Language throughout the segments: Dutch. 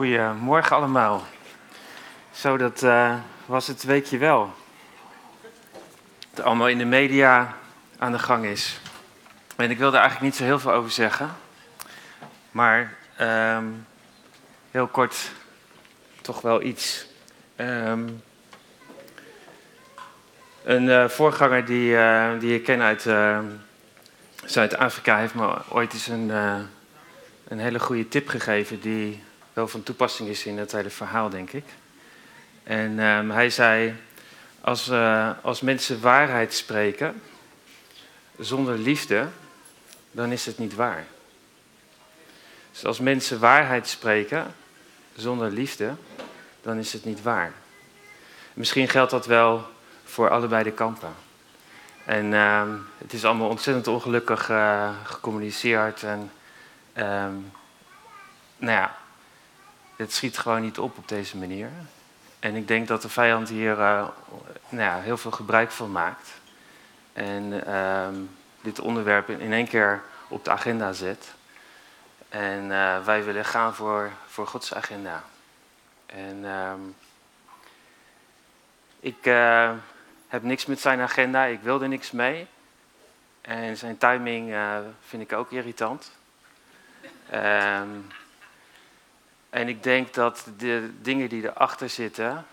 Goedemorgen allemaal. Zo, dat uh, was het weekje wel. Dat allemaal in de media aan de gang is. En ik wilde eigenlijk niet zo heel veel over zeggen. Maar um, heel kort toch wel iets. Um, een uh, voorganger die, uh, die ik ken uit Zuid-Afrika heeft me ooit eens een, een hele goede tip gegeven die wel van toepassing is in het hele verhaal, denk ik. En um, hij zei, als, uh, als mensen waarheid spreken zonder liefde, dan is het niet waar. Dus als mensen waarheid spreken zonder liefde, dan is het niet waar. Misschien geldt dat wel voor allebei de kampen. En uh, het is allemaal ontzettend ongelukkig uh, gecommuniceerd. En um, nou ja, het schiet gewoon niet op op deze manier. En ik denk dat de vijand hier uh, nou ja, heel veel gebruik van maakt. En uh, dit onderwerp in één keer op de agenda zet. En uh, wij willen gaan voor, voor Gods agenda. En ehm, ik eh, heb niks met zijn agenda, ik wil er niks mee. En zijn timing vind ik ook irritant. Um, en ik denk dat de dingen die erachter zitten,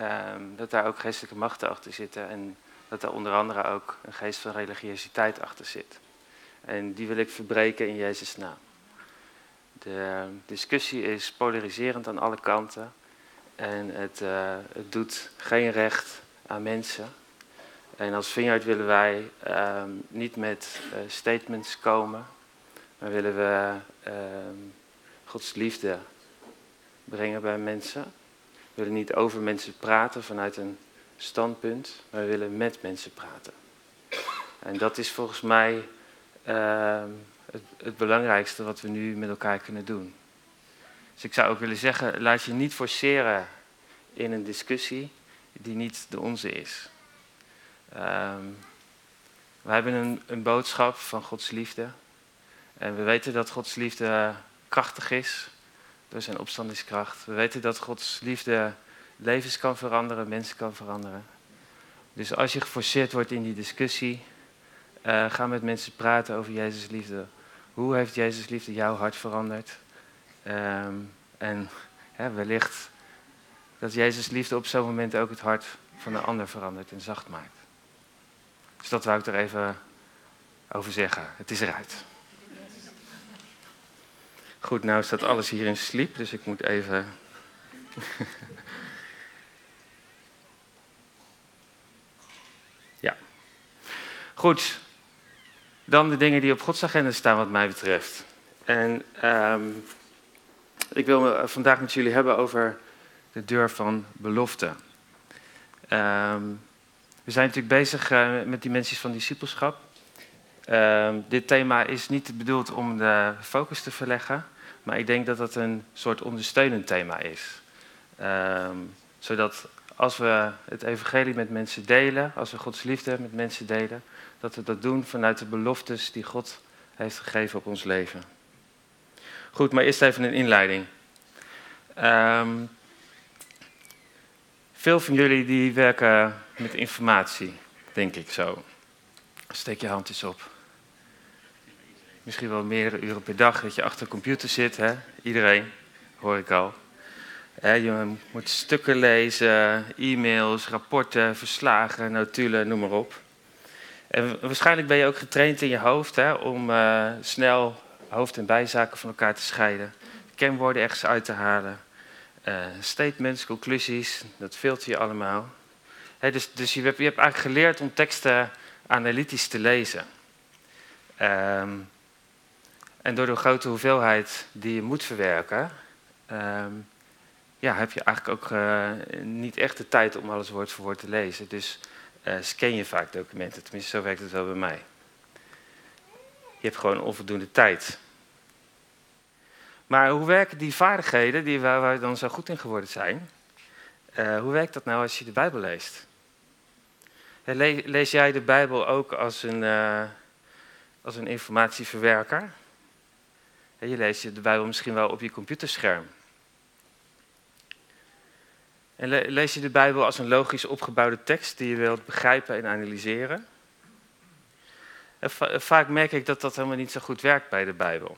um, dat daar ook geestelijke machten achter zitten. En dat daar onder andere ook een geest van religiositeit achter zit. En die wil ik verbreken in Jezus' naam. De discussie is polariserend aan alle kanten. En het, uh, het doet geen recht aan mensen. En als Vineyard willen wij um, niet met uh, statements komen, maar willen we um, Gods liefde brengen bij mensen. We willen niet over mensen praten vanuit een standpunt, maar we willen met mensen praten. En dat is volgens mij uh, het, het, belangrijkste wat we nu met elkaar kunnen doen. Dus ik zou ook willen zeggen, laat je niet forceren in een discussie die niet de onze is. Um, we hebben een, een boodschap van Gods liefde. En we weten dat Gods liefde krachtig is door zijn opstandingskracht. We weten dat Gods liefde levens kan veranderen, mensen kan veranderen. Dus als je geforceerd wordt in die discussie, uh, ga met mensen praten over Jezus' liefde. Hoe heeft Jezus' liefde jouw hart veranderd? Um, en wellicht dat Jezus' liefde op zo'n moment ook het hart van een ander verandert en zacht maakt. Dus dat wou ik er even over zeggen. Het is eruit. Goed, nou staat alles hier in sliep, dus ik moet even. ja. Goed. Dan de dingen die op Gods agenda staan, wat mij betreft. En um, ik wil me vandaag met jullie hebben over de deur van belofte. Um, we zijn natuurlijk bezig uh, met dimensies van discipelschap. Um, dit thema is niet bedoeld om de focus te verleggen, maar ik denk dat dat een soort ondersteunend thema is. Um, zodat als we het evangelie met mensen delen, als we Gods liefde met mensen delen, dat we dat doen vanuit de beloftes die God heeft gegeven op ons leven. Goed, maar eerst even een inleiding. Um, veel van jullie die werken met informatie, denk ik zo. Steek je hand eens op misschien wel meerdere uren per dag dat je achter een computer zit. Hè? Iedereen, hoor ik al. je moet stukken lezen, e-mails, rapporten, verslagen, notulen, noem maar op. En waarschijnlijk ben je ook getraind in je hoofd hè, om uh, snel hoofd- en bijzaken van elkaar te scheiden. Kenwoorden ergens uit te halen. Uh, statements, conclusies, dat filter je allemaal. dus dus je, hebt, je hebt eigenlijk geleerd om teksten analytisch te lezen. Um, en door de grote hoeveelheid die je moet verwerken, um, ja, heb je eigenlijk ook uh, niet echt de tijd om alles woord voor woord te lezen. Dus uh, scan je vaak documenten, tenminste zo werkt het wel bij mij. Je hebt gewoon onvoldoende tijd. Maar hoe werken die vaardigheden die waar wij dan zo goed in geworden zijn, uh, hoe werkt dat nou als je de Bijbel leest? Lees jij de Bijbel ook als een, als een informatieverwerker? Je leest de Bijbel misschien wel op je computerscherm. En lees je de Bijbel als een logisch opgebouwde tekst die je wilt begrijpen en analyseren? vaak merk ik dat dat helemaal niet zo goed werkt bij de Bijbel.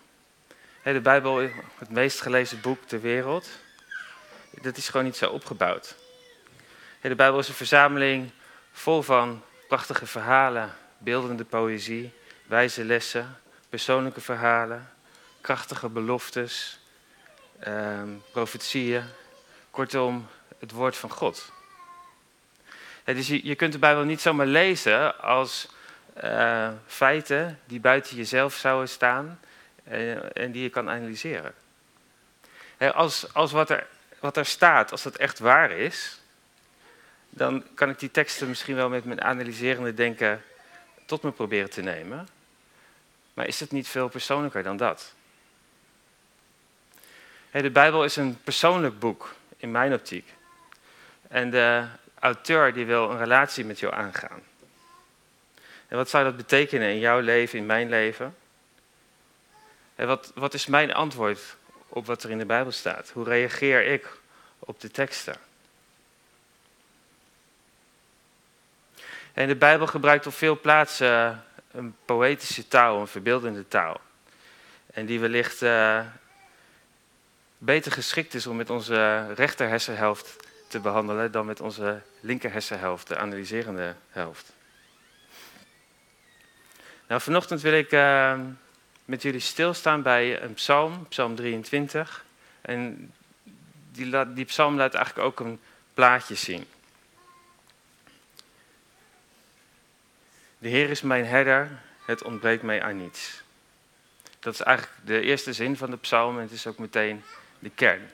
De Bijbel, het meest gelezen boek ter wereld, dat is gewoon niet zo opgebouwd. De Bijbel is een verzameling vol van prachtige verhalen, beeldende poëzie, wijze lessen, persoonlijke verhalen, krachtige beloftes, eh, profetieën. Kortom, het woord van God. dus je, kunt de Bijbel niet zomaar lezen als uh, feiten die buiten jezelf zouden staan uh, en die je kan analyseren. als als wat, er, wat er staat, als dat echt waar is, dan kan ik die teksten misschien wel met mijn analyserende denken tot me proberen te nemen. Maar is het niet veel persoonlijker dan dat? De Bijbel is een persoonlijk boek, in mijn optiek. En de auteur die wil een relatie met jou aangaan. En wat zou dat betekenen in jouw leven, in mijn leven? En wat, wat is mijn antwoord op wat er in de Bijbel staat? Hoe reageer ik op de teksten? En de Bijbel gebruikt op veel plaatsen een poëtische taal, een verbeeldende taal. En die wellicht uh, beter geschikt is om met onze rechter hersenhelft te behandelen dan met onze linker hersenhelft, de analyserende helft. Nou, vanochtend wil ik uh, met jullie stilstaan bij een psalm, psalm 23. En die, die psalm laat eigenlijk ook een plaatje zien. De Heer is mijn herder, het ontbreekt mij aan niets. Dat is eigenlijk de eerste zin van de psalm en het is ook meteen de kern.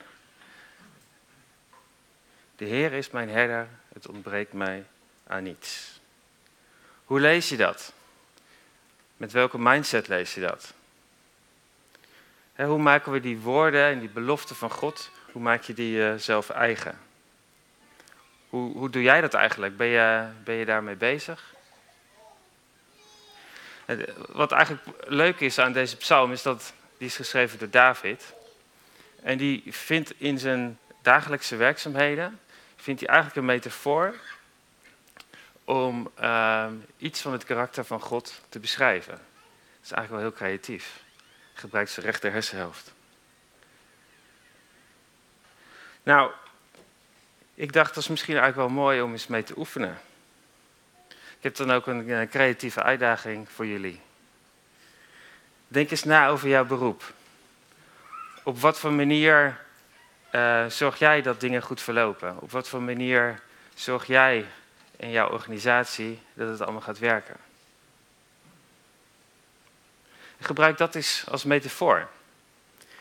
De Heer is mijn herder, het ontbreekt mij aan niets. Hoe lees je dat? Met welke mindset lees je dat? hoe maken we die woorden en die beloften van God, hoe maak je die uh, zelf eigen? Hoe, hoe doe jij dat eigenlijk? Ben je, ben je daarmee bezig? Wat eigenlijk leuk is aan deze psalm is dat die is geschreven door David. En die vindt in zijn dagelijkse werkzaamheden vindt hij eigenlijk een metafoor om uh, iets van het karakter van God te beschrijven. Dat is eigenlijk wel heel creatief. Hij gebruikt zijn rechter hersenhelft. Nou, ik dacht dat is misschien eigenlijk wel mooi om eens mee te oefenen. Ik heb dan ook een, een creatieve uitdaging voor jullie. Denk eens na over jouw beroep. Op wat voor manier uh, zorg jij dat dingen goed verlopen? Op wat voor manier zorg jij in jouw organisatie dat het allemaal gaat werken? Gebruik dat eens als metafoor.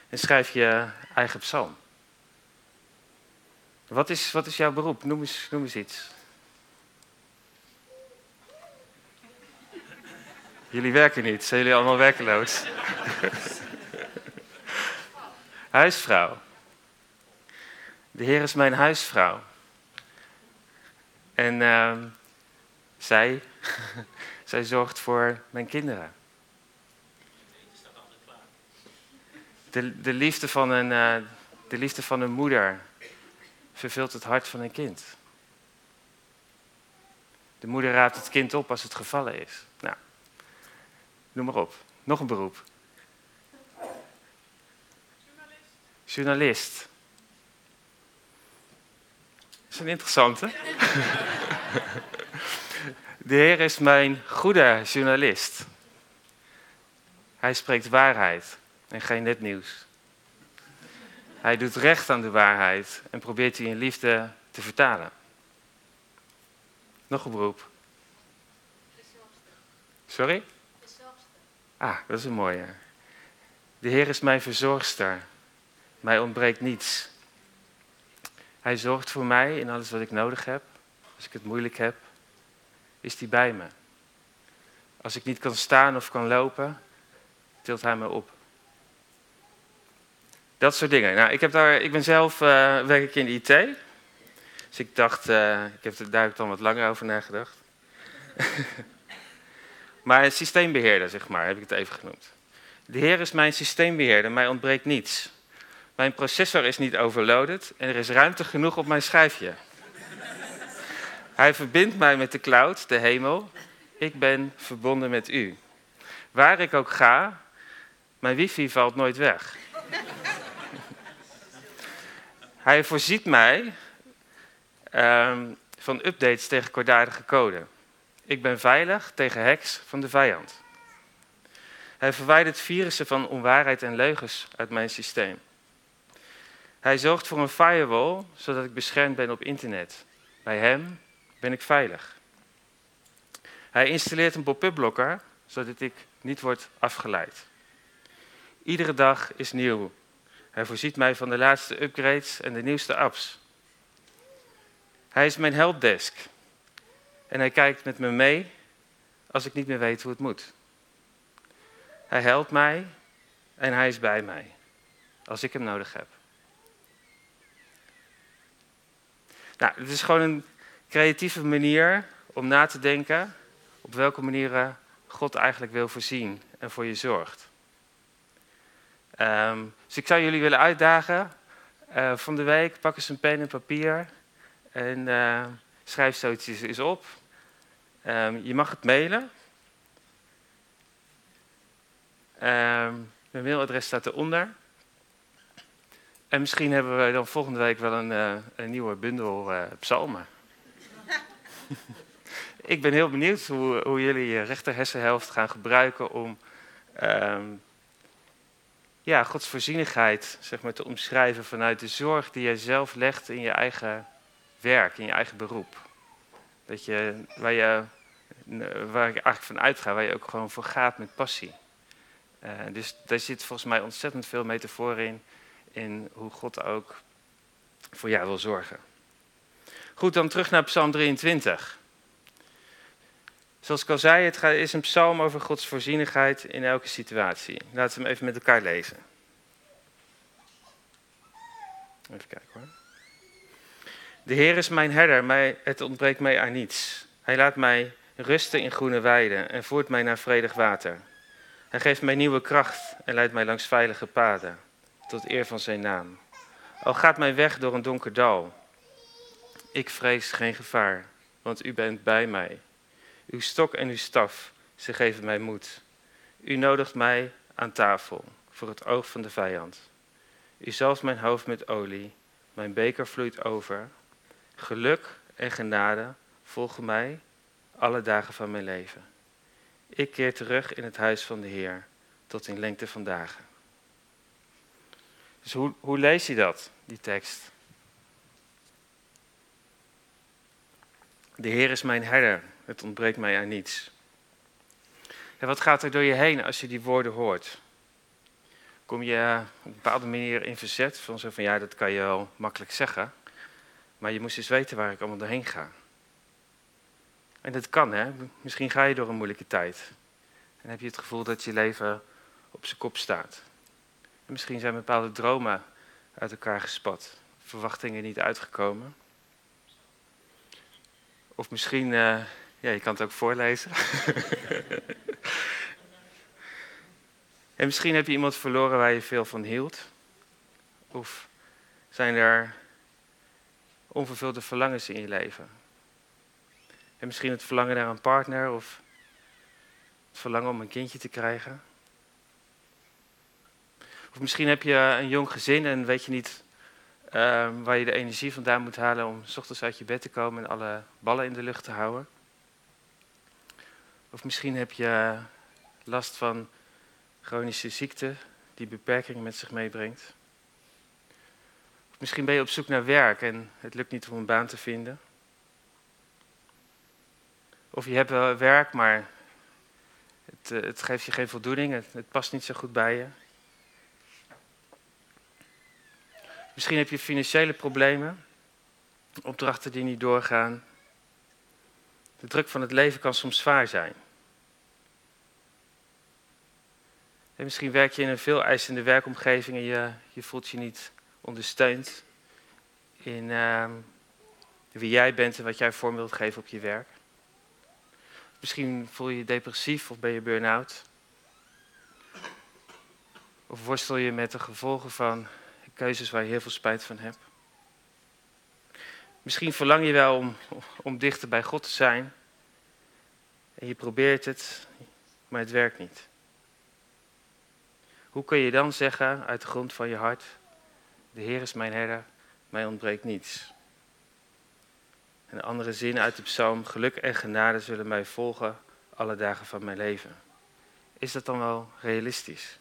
En schrijf je eigen psalm. Wat is, wat is jouw beroep? Noem eens, noem eens iets. Jullie werken niet, zijn jullie allemaal werkeloos? Huisvrouw. De Heer is mijn huisvrouw. En uh, zij, zij zorgt voor mijn kinderen. De, de, liefde van een, uh, de liefde van een moeder vervult het hart van een kind. De moeder raadt het kind op als het gevallen is. Nou, noem maar op. Nog een beroep. Journalist. Journalist is een interessante. De Heer is mijn goede journalist. Hij spreekt waarheid en geen netnieuws. Hij doet recht aan de waarheid en probeert die in liefde te vertalen. Nog een beroep. Sorry? Ah, dat is een mooie. De Heer is mijn verzorgster. Mij ontbreekt niets. Hij zorgt voor mij in alles wat ik nodig heb. Als ik het moeilijk heb, is hij bij me. Als ik niet kan staan of kan lopen, tilt hij me op. Dat soort dingen. Nou, ik, heb daar, ik ben zelf, uh, werk ik in de IT. Dus ik dacht, uh, ik heb daar dan wat langer over nagedacht. maar systeembeheerder, zeg maar, heb ik het even genoemd. De Heer is mijn systeembeheerder, mij ontbreekt niets. Mijn processor is niet overloaded en er is ruimte genoeg op mijn schijfje. Hij verbindt mij met de cloud, de hemel. Ik ben verbonden met u. Waar ik ook ga, mijn wifi valt nooit weg. Hij voorziet mij ehm, van updates tegen kwaadaardige code. Ik ben veilig tegen hacks van de vijand. Hij verwijdert virussen van onwaarheid en leugens uit mijn systeem. Hij zorgt voor een firewall, zodat ik beschermd ben op internet. Bij hem ben ik veilig. Hij installeert een pop-up blokker, zodat ik niet word afgeleid. Iedere dag is nieuw. Hij voorziet mij van de laatste upgrades en de nieuwste apps. Hij is mijn helpdesk. En hij kijkt met me mee als ik niet meer weet hoe het moet. Hij helpt mij en hij is bij mij als ik hem nodig heb. Nou, het is gewoon een creatieve manier om na te denken op welke manieren God eigenlijk wil voorzien en voor je zorgt. Ehm, dus ik zou jullie willen uitdagen. Uh, van de week pak eens een pen en papier en uh, schrijf zoiets eens op. Um, je mag het mailen. Um, mijn mailadres staat eronder. En misschien hebben we dan volgende week wel een, uh, een nieuwe bundel uh, psalmen. ik ben heel benieuwd hoe, hoe jullie je rechterhersenhelft gaan gebruiken om um, ja, Gods voorzienigheid zeg maar, te omschrijven vanuit de zorg die jij zelf legt in je eigen werk, in je eigen beroep. Dat je, waar, je, waar ik eigenlijk van uitga, waar je ook gewoon voor gaat met passie. Uh, dus daar zit volgens mij ontzettend veel metafoor in, in hoe God ook voor jou wil zorgen. Goed, dan terug naar Psalm 23. Zoals ik al zei, het is een psalm over Gods voorzienigheid in elke situatie. Laten we hem even met elkaar lezen. Even kijken hoor. De Heer is mijn herder, mij, het ontbreekt mij aan niets. Hij laat mij rusten in groene weiden en voert mij naar vredig water. Hij geeft mij nieuwe kracht en leidt mij langs veilige paden, tot eer van zijn naam. Al gaat mijn weg door een donker dal, ik vrees geen gevaar, want u bent bij mij. Uw stok en uw staf, ze geven mij moed. U nodigt mij aan tafel voor het oog van de vijand. U zalft mijn hoofd met olie, mijn beker vloeit over. Geluk en genade volgen mij alle dagen van mijn leven. Ik keer terug in het huis van de Heer tot in lengte van dagen. Dus hoe, hoe lees je dat, die tekst? De Heer is mijn herder, het ontbreekt mij aan niets. En wat gaat er door je heen als je die woorden hoort? Kom je op een bepaalde manier in verzet? Van zo van ja, dat kan je wel makkelijk zeggen. Maar je moest eens weten waar ik allemaal doorheen ga. En dat kan, hè? Misschien ga je door een moeilijke tijd. En heb je het gevoel dat je leven op zijn kop staat. En misschien zijn bepaalde dromen uit elkaar gespat. Verwachtingen niet uitgekomen. Of misschien, uh, ja, je kan het ook voorlezen. en misschien heb je iemand verloren waar je veel van hield. Of zijn er onvervulde verlangens in je leven. En misschien het verlangen naar een partner of het verlangen om een kindje te krijgen. Of misschien heb je een jong gezin en weet je niet uh, waar je de energie vandaan moet halen om s ochtends uit je bed te komen en alle ballen in de lucht te houden. Of misschien heb je last van chronische ziekte die beperkingen met zich meebrengt. Of misschien ben je op zoek naar werk en het lukt niet om een baan te vinden. Of je hebt wel werk, maar het, eh, het geeft je geen voldoening, het past niet zo goed bij je. Misschien heb je financiële problemen, opdrachten die niet doorgaan. De druk van het leven kan soms zwaar zijn. En misschien werk je in een veel eisende werkomgeving en je, je voelt je niet ondersteund in uh, wie jij bent en wat jij vorm wilt geven op je werk. Misschien voel je je depressief of ben je burn-out. Of worstel je met de gevolgen van keuzes waar je heel veel spijt van hebt. Misschien verlang je wel om, om dichter bij God te zijn. En je probeert het, maar het werkt niet. Hoe kun je dan zeggen uit de grond van je hart: De Heer is mijn herder, mij ontbreekt niets? En een andere zin uit de psalm: Geluk en genade zullen mij volgen alle dagen van mijn leven. Is dat dan wel realistisch?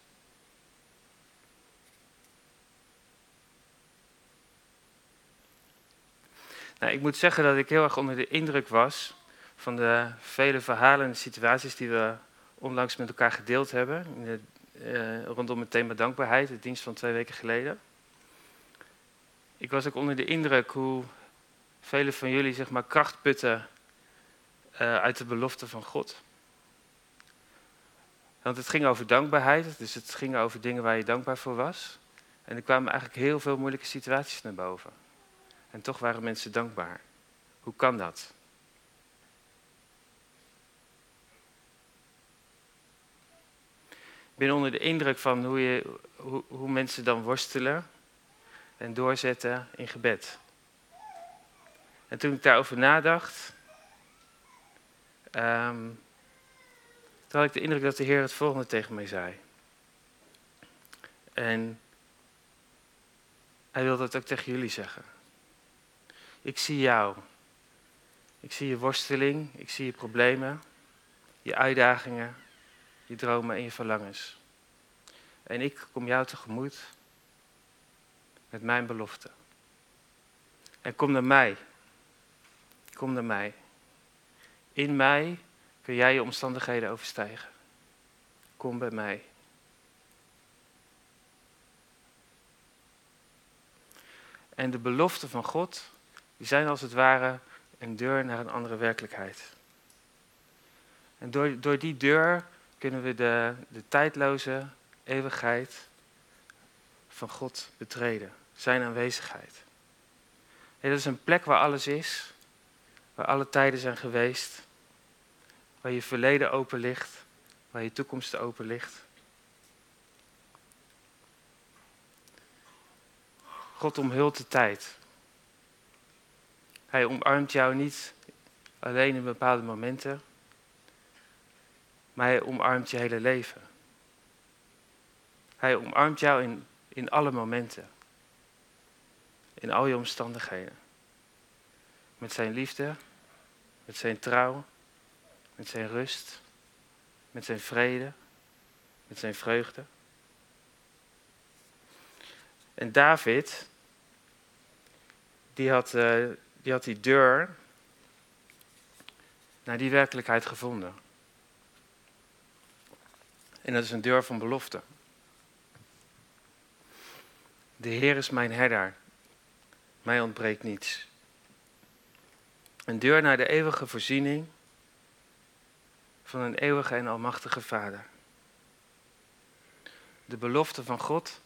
Nou, ik moet zeggen dat ik heel erg onder de indruk was van de vele verhalen en situaties die we onlangs met elkaar gedeeld hebben. Uh, rondom het thema dankbaarheid, de dienst van twee weken geleden. Ik was ook onder de indruk hoe velen van jullie zeg maar, kracht putten uh, uit de belofte van God. Want het ging over dankbaarheid, dus het ging over dingen waar je dankbaar voor was. En er kwamen eigenlijk heel veel moeilijke situaties naar boven. En toch waren mensen dankbaar. Hoe kan dat? Ik ben onder de indruk van hoe, je, hoe, hoe mensen dan worstelen en doorzetten in gebed. En toen ik daarover nadacht, um, had ik de indruk dat de Heer het volgende tegen mij zei. En hij wilde het ook tegen jullie zeggen. Ik zie jou. Ik zie je worsteling, ik zie je problemen, je uitdagingen, je dromen en je verlangens. En ik kom jou tegemoet met mijn belofte. En kom naar mij. Kom naar mij. In mij kun jij je omstandigheden overstijgen. Kom bij mij. En de beloften van God, die zijn als het ware een deur naar een andere werkelijkheid. En door, door die deur kunnen we de, de tijdloze eeuwigheid van God betreden. Zijn aanwezigheid. dat is een plek waar alles is, waar alle tijden zijn geweest, waar je verleden open ligt, waar je toekomst open ligt. God omhult de tijd. Hij omarmt jou niet alleen in bepaalde momenten, maar hij omarmt je hele leven. Hij omarmt jou in, in alle momenten, in al je omstandigheden. Met zijn liefde, met zijn trouw, met zijn rust, met zijn vrede, met zijn vreugde. En David, die had, uh, die had die deur naar die werkelijkheid gevonden. En dat is een deur van belofte. De Heer is mijn herder, mij ontbreekt niets. Een deur naar de eeuwige voorziening van een eeuwige en almachtige Vader. De belofte van God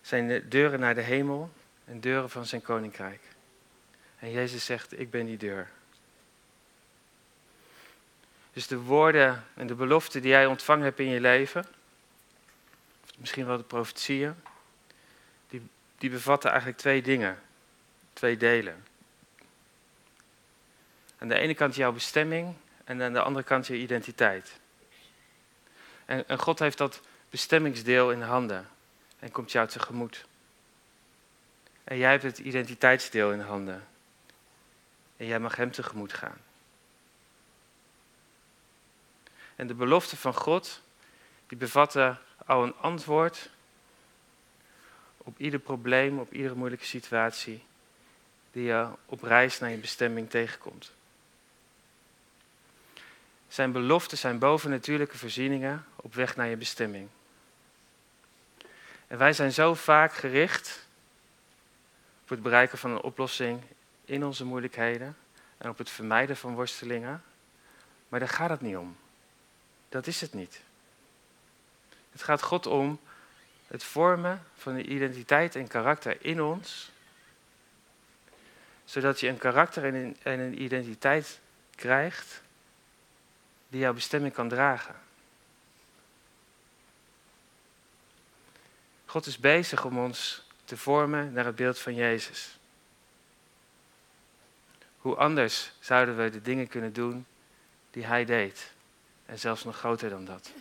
zijn de deuren naar de hemel en deuren van zijn koninkrijk. En Jezus zegt, ik ben die deur. Dus de woorden en de beloften die jij ontvangen hebt in je leven, misschien wel de profetieën, die, die bevatten eigenlijk twee dingen, twee delen. Aan de ene kant jouw bestemming en aan de andere kant je identiteit. En, en God heeft dat bestemmingsdeel in handen en komt jou tegemoet. En jij hebt het identiteitsdeel in handen. En jij mag Hem tegemoet gaan. En de belofte van God, die bevatten al een antwoord op ieder probleem, op iedere moeilijke situatie die je op reis naar je bestemming tegenkomt. Zijn beloften zijn bovennatuurlijke voorzieningen op weg naar je bestemming. En wij zijn zo vaak gericht op het bereiken van een oplossing in onze moeilijkheden en op het vermijden van worstelingen. Maar daar gaat het niet om. Dat is het niet. Het gaat God om het vormen van een identiteit en karakter in ons, zodat je een karakter en een identiteit krijgt die jouw bestemming kan dragen. God is bezig om ons te vormen naar het beeld van Jezus. Hoe anders zouden we de dingen kunnen doen die Hij deed? En zelfs nog groter dan dat.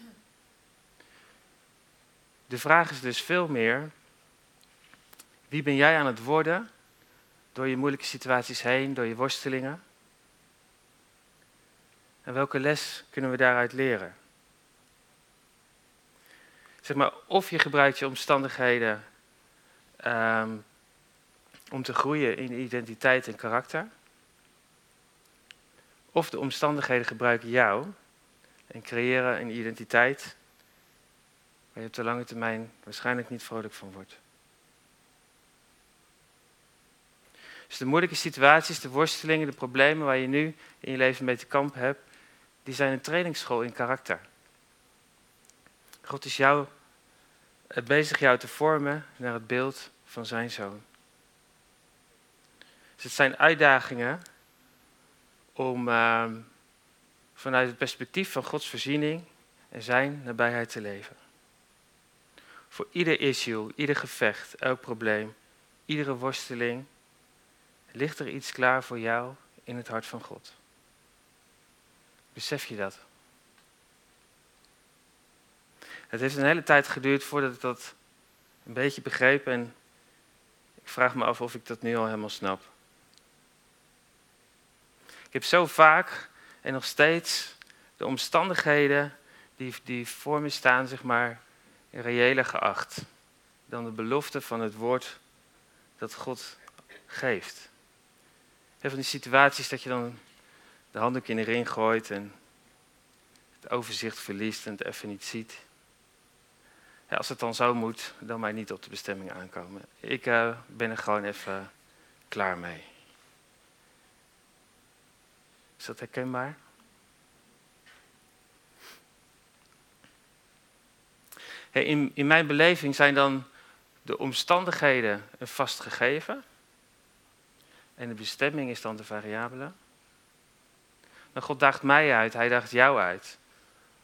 De vraag is dus veel meer: wie ben jij aan het worden door je moeilijke situaties heen, door je worstelingen? En welke les kunnen we daaruit leren? Zeg maar, of je gebruikt je omstandigheden ehm, om te groeien in identiteit en karakter. Of de omstandigheden gebruiken jou en creëren een identiteit waar je op de lange termijn waarschijnlijk niet vrolijk van wordt. Dus de moeilijke situaties, de worstelingen, de problemen waar je nu in je leven mee te kampen hebt, die zijn een trainingsschool in karakter. God is jou, eh, bezig jou te vormen naar het beeld van zijn zoon. Dus het zijn uitdagingen om uh, vanuit het perspectief van Gods voorziening en zijn nabijheid te leven. Voor ieder issue, ieder gevecht, elk probleem, iedere worsteling, ligt er iets klaar voor jou in het hart van God. Besef je dat? Het heeft een hele tijd geduurd voordat ik dat een beetje begreep en ik vraag me af of ik dat nu al helemaal snap. Ik heb zo vaak en nog steeds de omstandigheden die, die voor me staan, zeg maar, reëler geacht dan de belofte van het woord dat God geeft. Heel van die situaties dat je dan de handdoek in de ring gooit en het overzicht verliest en het even niet ziet. Ja, als het dan zo moet, dan maar niet op de bestemming aankomen. Ik uh, ben er gewoon even klaar mee. Is dat herkenbaar? in, in mijn beleving zijn dan de omstandigheden een vast gegeven. En de bestemming is dan de variabele. Maar God daagt mij uit, hij daagt jou uit.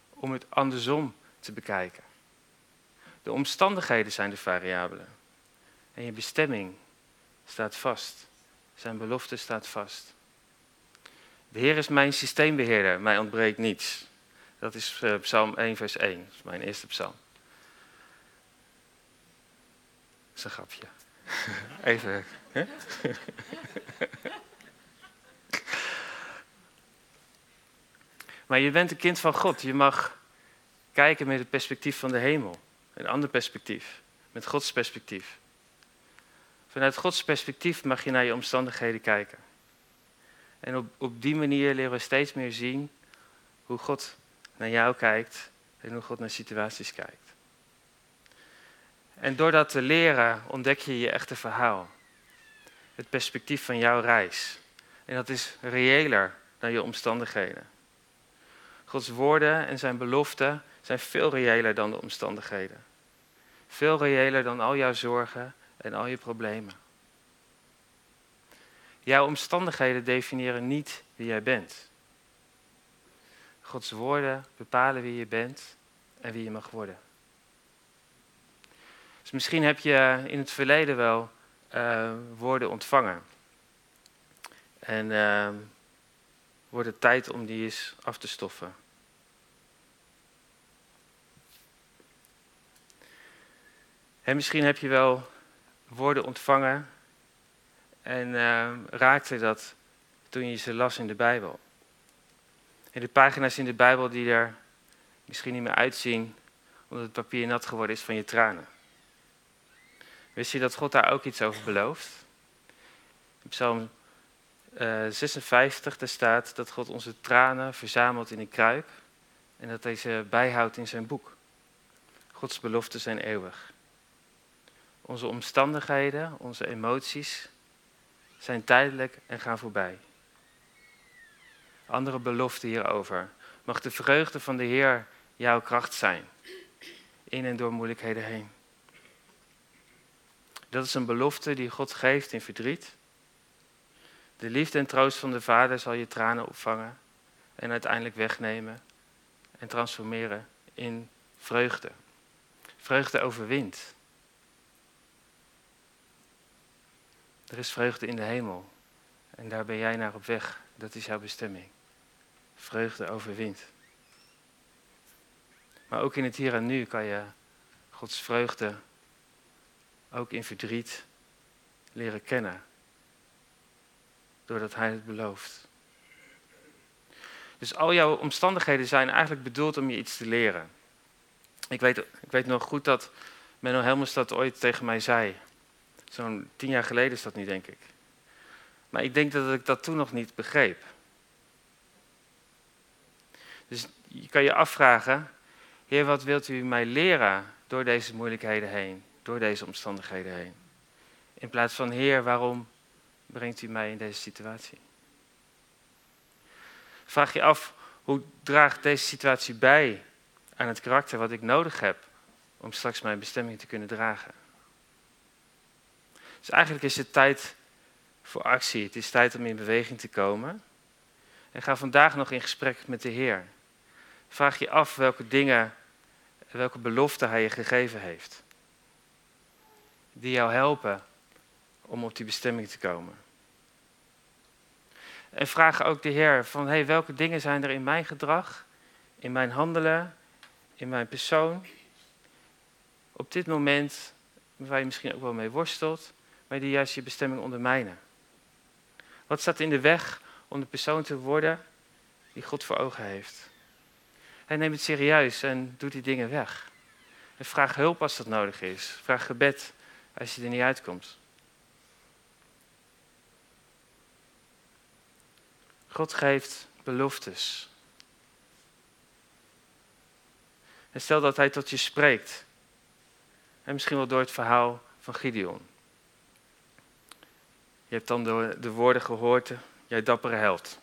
Om het andersom te bekijken. De omstandigheden zijn de variabelen. En je bestemming staat vast. Zijn belofte staat vast. De Heer is mijn systeembeheerder, mij ontbreekt niets. Dat is uh, Psalm 1, vers 1. Dat is mijn eerste psalm. Dat is een grapje. Even. Hè? maar je bent een kind van God. Je mag kijken met het perspectief van de hemel. Een ander perspectief. Met Gods perspectief. Vanuit Gods perspectief mag je naar je omstandigheden kijken. En op, die manier leren we steeds meer zien hoe God naar jou kijkt en hoe God naar situaties kijkt. En door dat te leren ontdek je je echte verhaal. Het perspectief van jouw reis. En dat is reëler dan je omstandigheden. Gods woorden en zijn beloften zijn veel reëler dan de omstandigheden. Veel reëler dan al jouw zorgen en al je problemen. Jouw omstandigheden definiëren niet wie jij bent. Gods woorden bepalen wie je bent en wie je mag worden. Dus misschien heb je in het verleden wel uh, woorden ontvangen. En uh, wordt het tijd om die eens af te stoffen. En misschien heb je wel woorden ontvangen en uh, raakte dat toen je ze las in de Bijbel. En de pagina's in de Bijbel die er misschien niet meer uitzien omdat het papier nat geworden is van je tranen. Wist je dat God daar ook iets over belooft? In Psalm uh, eh, 56 daar staat dat God onze tranen verzamelt in een kruik en dat hij ze bijhoudt in zijn boek. Gods beloften zijn eeuwig. Onze omstandigheden, onze emoties zijn tijdelijk en gaan voorbij. Andere beloften hierover. Mag de vreugde van de Heer jouw kracht zijn, in en door moeilijkheden heen. Dat is een belofte die God geeft in verdriet. De liefde en troost van de Vader zal je tranen opvangen en uiteindelijk wegnemen en transformeren in vreugde. Vreugde overwint. Er is vreugde in de hemel. En daar ben jij naar op weg. Dat is jouw bestemming. Vreugde overwint. Maar ook in het hier en nu kan je Gods vreugde ook in verdriet leren kennen. Doordat Hij het belooft. Dus al jouw omstandigheden zijn eigenlijk bedoeld om je iets te leren. Ik weet, ik weet nog goed dat Menno Helmers dat ooit tegen mij zei. Zo'n tien jaar geleden is dat nu, denk ik. Maar ik denk dat ik dat toen nog niet begreep. Dus je kan je afvragen, Heer, wat wilt u mij leren door deze moeilijkheden heen, door deze omstandigheden heen? In plaats van, Heer, waarom brengt u mij in deze situatie? Vraag je af, hoe draagt deze situatie bij aan het karakter wat ik nodig heb om straks mijn bestemming te kunnen dragen? Dus eigenlijk is het tijd voor actie. Het is tijd om in beweging te komen. En ga vandaag nog in gesprek met de Heer. Vraag je af welke dingen, welke beloften Hij je gegeven heeft. Die jou helpen om op die bestemming te komen. En vraag ook de Heer van, hey, welke dingen zijn er in mijn gedrag, in mijn handelen, in mijn persoon, op dit moment, waar je misschien ook wel mee worstelt, maar die juist je bestemming ondermijnen. Wat staat in de weg om de persoon te worden die God voor ogen heeft? Hij neemt het serieus en doet die dingen weg. En vraag hulp als dat nodig is. Vraag gebed als je er niet uitkomt. God geeft beloftes. En stel dat hij tot je spreekt. En misschien wel door het verhaal van Gideon. Je hebt dan de, de woorden gehoord, jij dappere held.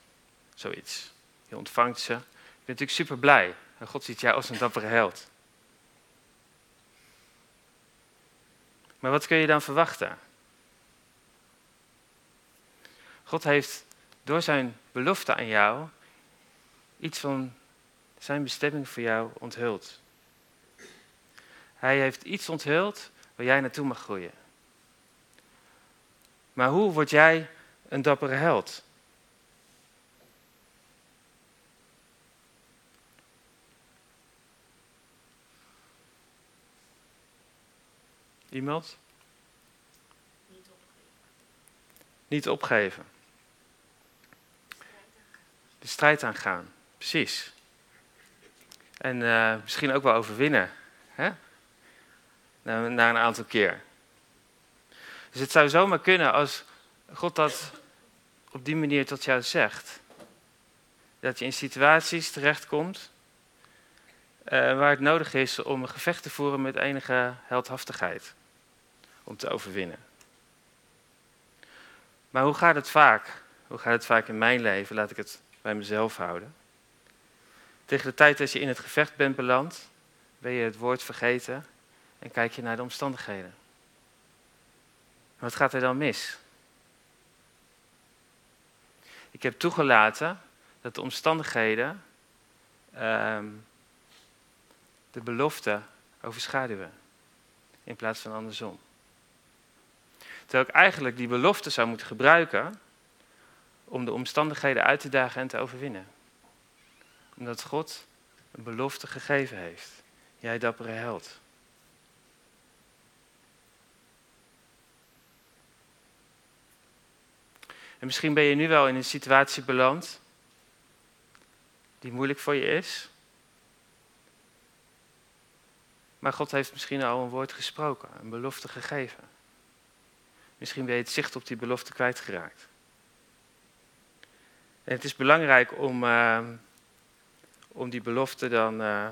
Zoiets. Je ontvangt ze. Je bent natuurlijk super blij. God ziet jou als een dappere held. Maar wat kun je dan verwachten? God heeft door zijn belofte aan jou iets van zijn bestemming voor jou onthuld. Hij heeft iets onthuld waar jij naartoe mag groeien. Maar hoe word jij een dappere held? Iemand? Niet opgeven. Niet opgeven. De strijd aangaan, precies. En uh, misschien ook wel overwinnen. Hè? Na, na een aantal keer. Dus het zou zomaar kunnen als God dat op die manier tot jou zegt. Dat je in situaties terechtkomt uh, waar het nodig is om een gevecht te voeren met enige heldhaftigheid. Om te overwinnen. Maar hoe gaat het vaak? Hoe gaat het vaak in mijn leven? Laat ik het bij mezelf houden. Tegen de tijd dat je in het gevecht bent beland, ben je het woord vergeten en kijk je naar de omstandigheden. Wat gaat er dan mis? Ik heb toegelaten dat de omstandigheden ehm, de belofte overschaduwen. In plaats van andersom. Terwijl ik eigenlijk die belofte zou moeten gebruiken om de omstandigheden uit te dagen en te overwinnen. Omdat God een belofte gegeven heeft. Jij dappere held. En misschien ben je nu wel in een situatie beland die moeilijk voor je is. Maar God heeft misschien al een woord gesproken, een belofte gegeven. Misschien ben je het zicht op die belofte kwijtgeraakt. En het is belangrijk om, uh, om die belofte dan uh,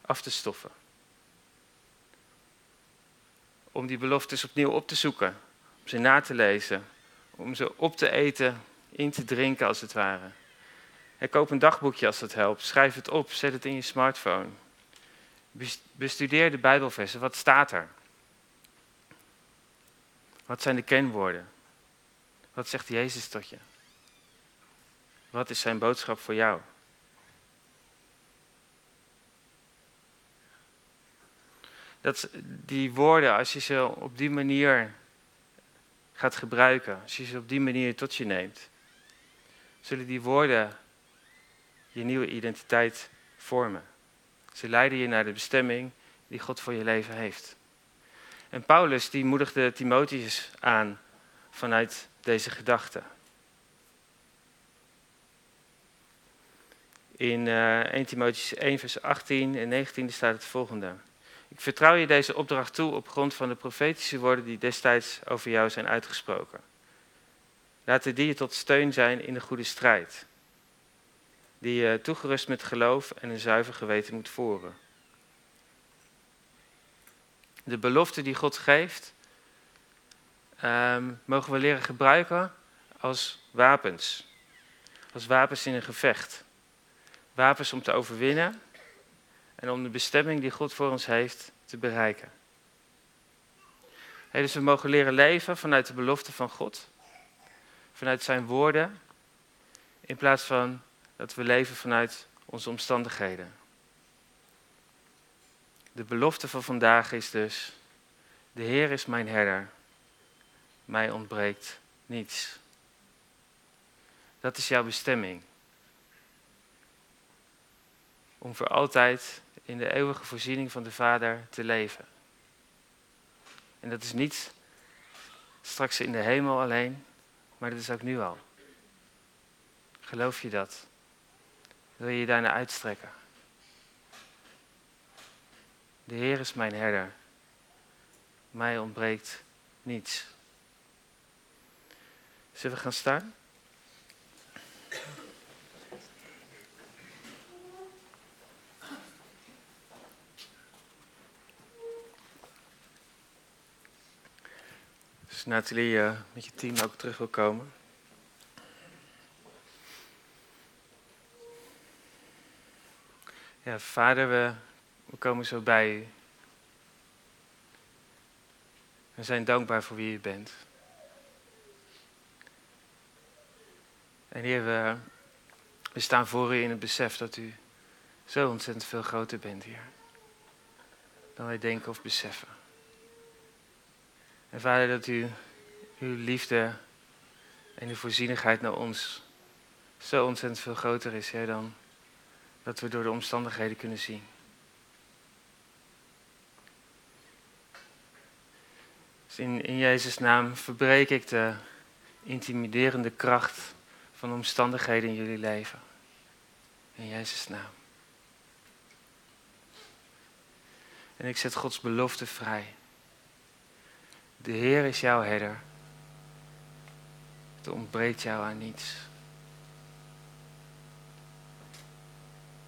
af te stoffen. Om die beloftes opnieuw op te zoeken, om ze na te lezen, om ze op te eten, in te drinken als het ware. En koop een dagboekje als dat helpt. Schrijf het op, zet het in je smartphone. Bestudeer de Bijbelversen. Wat staat er? Wat zijn de kenwoorden? Wat zegt Jezus tot je? Wat is zijn boodschap voor jou? Dat, die woorden, als je ze op die manier gaat gebruiken, als je ze op die manier tot je neemt, zullen die woorden je nieuwe identiteit vormen. Ze leiden je naar de bestemming die God voor je leven heeft. En Paulus die moedigde Timotheus aan vanuit deze gedachte. In uh, 1 Timotheus 1 vers 18 en 19 staat het volgende. Ik vertrouw je deze opdracht toe op grond van de profetische woorden die destijds over jou zijn uitgesproken. Laten die je tot steun zijn in de goede strijd, die je toegerust met geloof en een zuiver geweten moet voeren. De belofte die God geeft, um, mogen we leren gebruiken als wapens. Als wapens in een gevecht. Wapens om te overwinnen en om de bestemming die God voor ons heeft te bereiken. dus we mogen leren leven vanuit de belofte van God, vanuit Zijn woorden, in plaats van dat we leven vanuit onze omstandigheden. De belofte van vandaag is dus, de Heer is mijn herder, mij ontbreekt niets. Dat is jouw bestemming. Om voor altijd in de eeuwige voorziening van de Vader te leven. En dat is niet straks in de hemel alleen, maar dat is ook nu al. Geloof je dat? Wil je je daarna uitstrekken? De Heer is mijn herder. Mij ontbreekt niets. Zullen we gaan staan? Nathalie uh, met je team ook terug wil komen. Ja, vader, we, komen zo bij u. We zijn dankbaar voor wie u bent. En Heer, we, staan voor u in het besef dat u zo ontzettend veel groter bent, Heer. Dan wij denken of beseffen. En Vader, dat u uw liefde en uw voorzienigheid naar ons zo ontzettend veel groter is, Heer, dan dat we door de omstandigheden kunnen zien. Dus in, in Jezus' naam verbreek ik de intimiderende kracht van omstandigheden in jullie leven. In Jezus' naam. En ik zet Gods belofte vrij. De Heer is jouw herder. Het ontbreekt jou aan niets.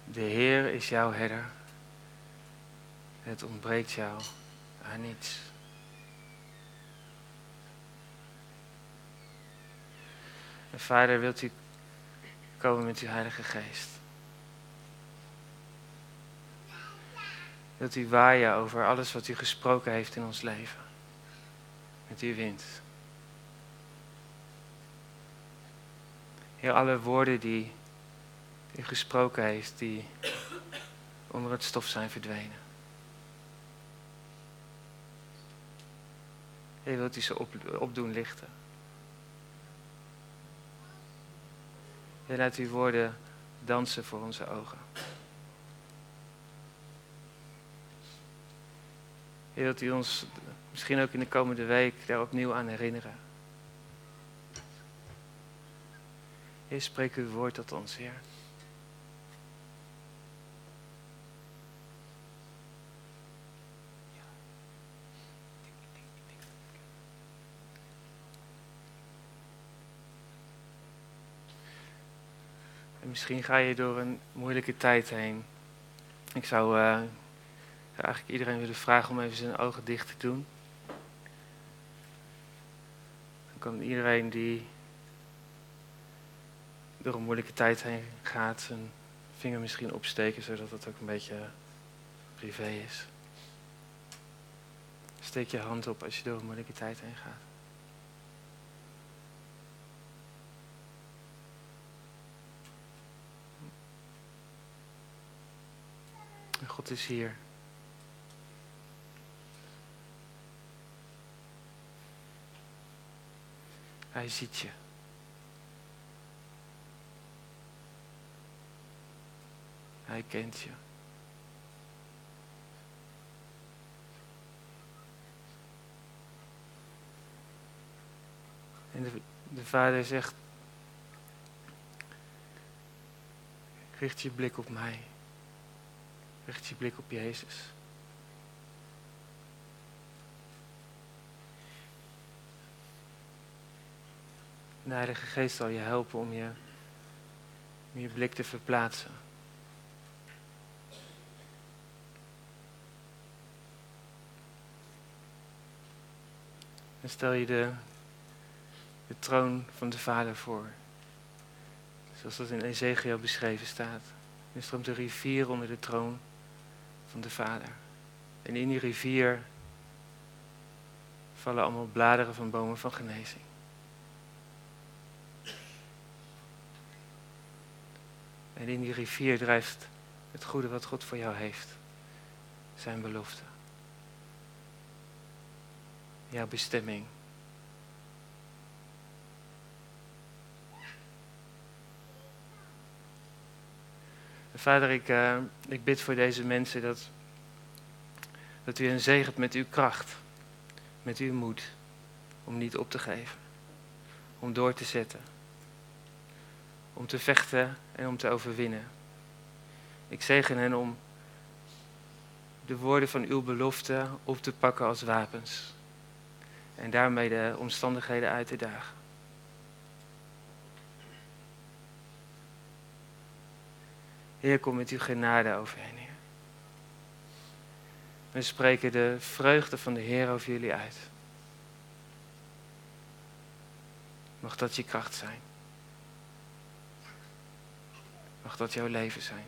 De Heer is jouw herder. Het ontbreekt jou aan niets. En Vader, wilt u komen met uw Heilige Geest? Wilt u waaien over alles wat u gesproken heeft in ons leven? Met uw wind. Heer, alle woorden die u gesproken heeft, die onder het stof zijn verdwenen. Heer, wilt u ze op, opdoen lichten? Heer, laat uw woorden dansen voor onze ogen. Heer, wilt u ons misschien ook in de komende week daar opnieuw aan herinneren. Heer, spreek uw woord tot ons, Heer. En misschien ga je door een moeilijke tijd heen. Ik zou, uh, zou eigenlijk iedereen willen vragen om even zijn ogen dicht te doen. Dan kan iedereen die door een moeilijke tijd heen gaat, zijn vinger misschien opsteken, zodat het ook een beetje privé is. Steek je hand op als je door een moeilijke tijd heen gaat. God is hier. Hij ziet je. Hij kent je. En de, de vader zegt, richt je blik op mij. Richt je blik op Jezus. De Heilige Geest zal je helpen om je, je blik te verplaatsen. En stel je de, de troon van de Vader voor. Zoals dat in Ezekiel beschreven staat. Er stroomt een rivier onder de troon van de Vader. En in die rivier vallen allemaal bladeren van bomen van genezing. En in die rivier drijft het goede wat God voor jou heeft. Zijn belofte. Jouw bestemming. Vader, ik, uh, ik bid voor deze mensen dat, dat u hen zegent met uw kracht, met uw moed, om niet op te geven, om door te zetten, om te vechten en om te overwinnen. Ik zegen hen om de woorden van uw belofte op te pakken als wapens en daarmee de omstandigheden uit te dagen. Heer, kom met uw genade overheen, Heer. We spreken de vreugde van de Heer over jullie uit. Mag dat je kracht zijn. Dat jouw leven zijn.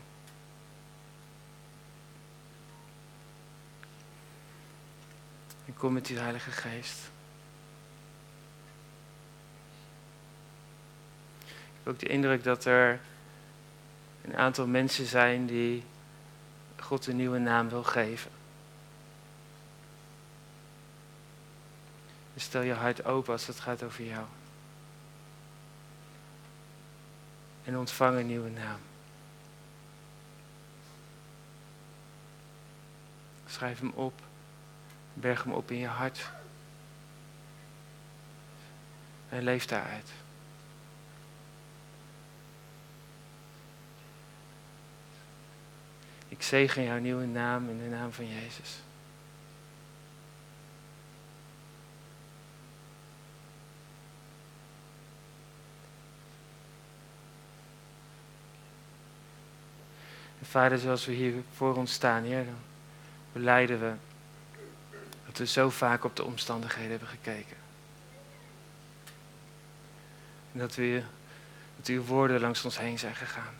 En kom met uw Heilige Geest. Ik heb ook de indruk dat er een aantal mensen zijn die God een nieuwe naam wil geven. Dus stel je hart open als het gaat over jou. En ontvang een nieuwe naam. Schrijf hem op. Berg hem op in je hart. En leef daaruit. Ik zegen jouw nieuwe naam in de naam van Jezus. Vader, zoals we hier voor ons staan, Heer, dan beleiden we dat we zo vaak op de omstandigheden hebben gekeken. En dat, we, uw woorden langs ons heen zijn gegaan.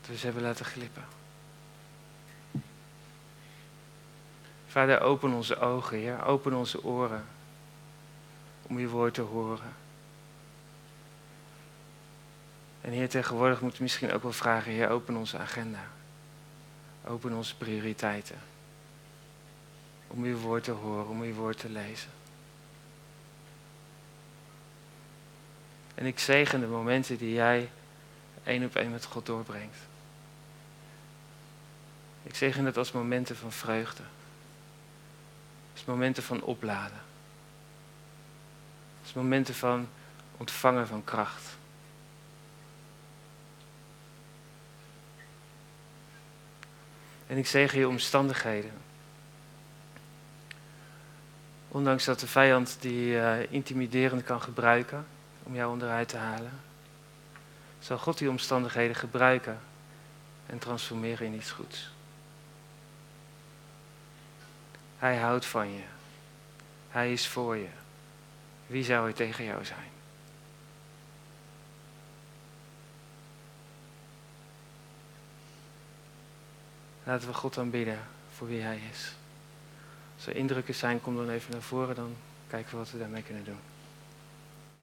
Dat we ze hebben laten glippen. Vader, open onze ogen, Heer. Open onze oren om uw woord te horen. En Heer, tegenwoordig moeten we misschien ook wel vragen, Heer, open onze agenda. Open onze prioriteiten. Om uw woord te horen, om uw woord te lezen. En ik zegen de momenten die jij één op één met God doorbrengt. Ik zegen het als momenten van vreugde is momenten van opladen. Is momenten van ontvangen van kracht. En ik zeg je omstandigheden. Ondanks dat de vijand die uh, intimiderend kan gebruiken om jou onderuit te halen, zal God die omstandigheden gebruiken en transformeren in iets goeds. Hij houdt van je. Hij is voor je. Wie zou er tegen jou zijn? Laten we God aanbidden voor wie Hij is. Als er indrukken zijn, kom dan even naar voren, dan kijken we wat we daarmee kunnen doen.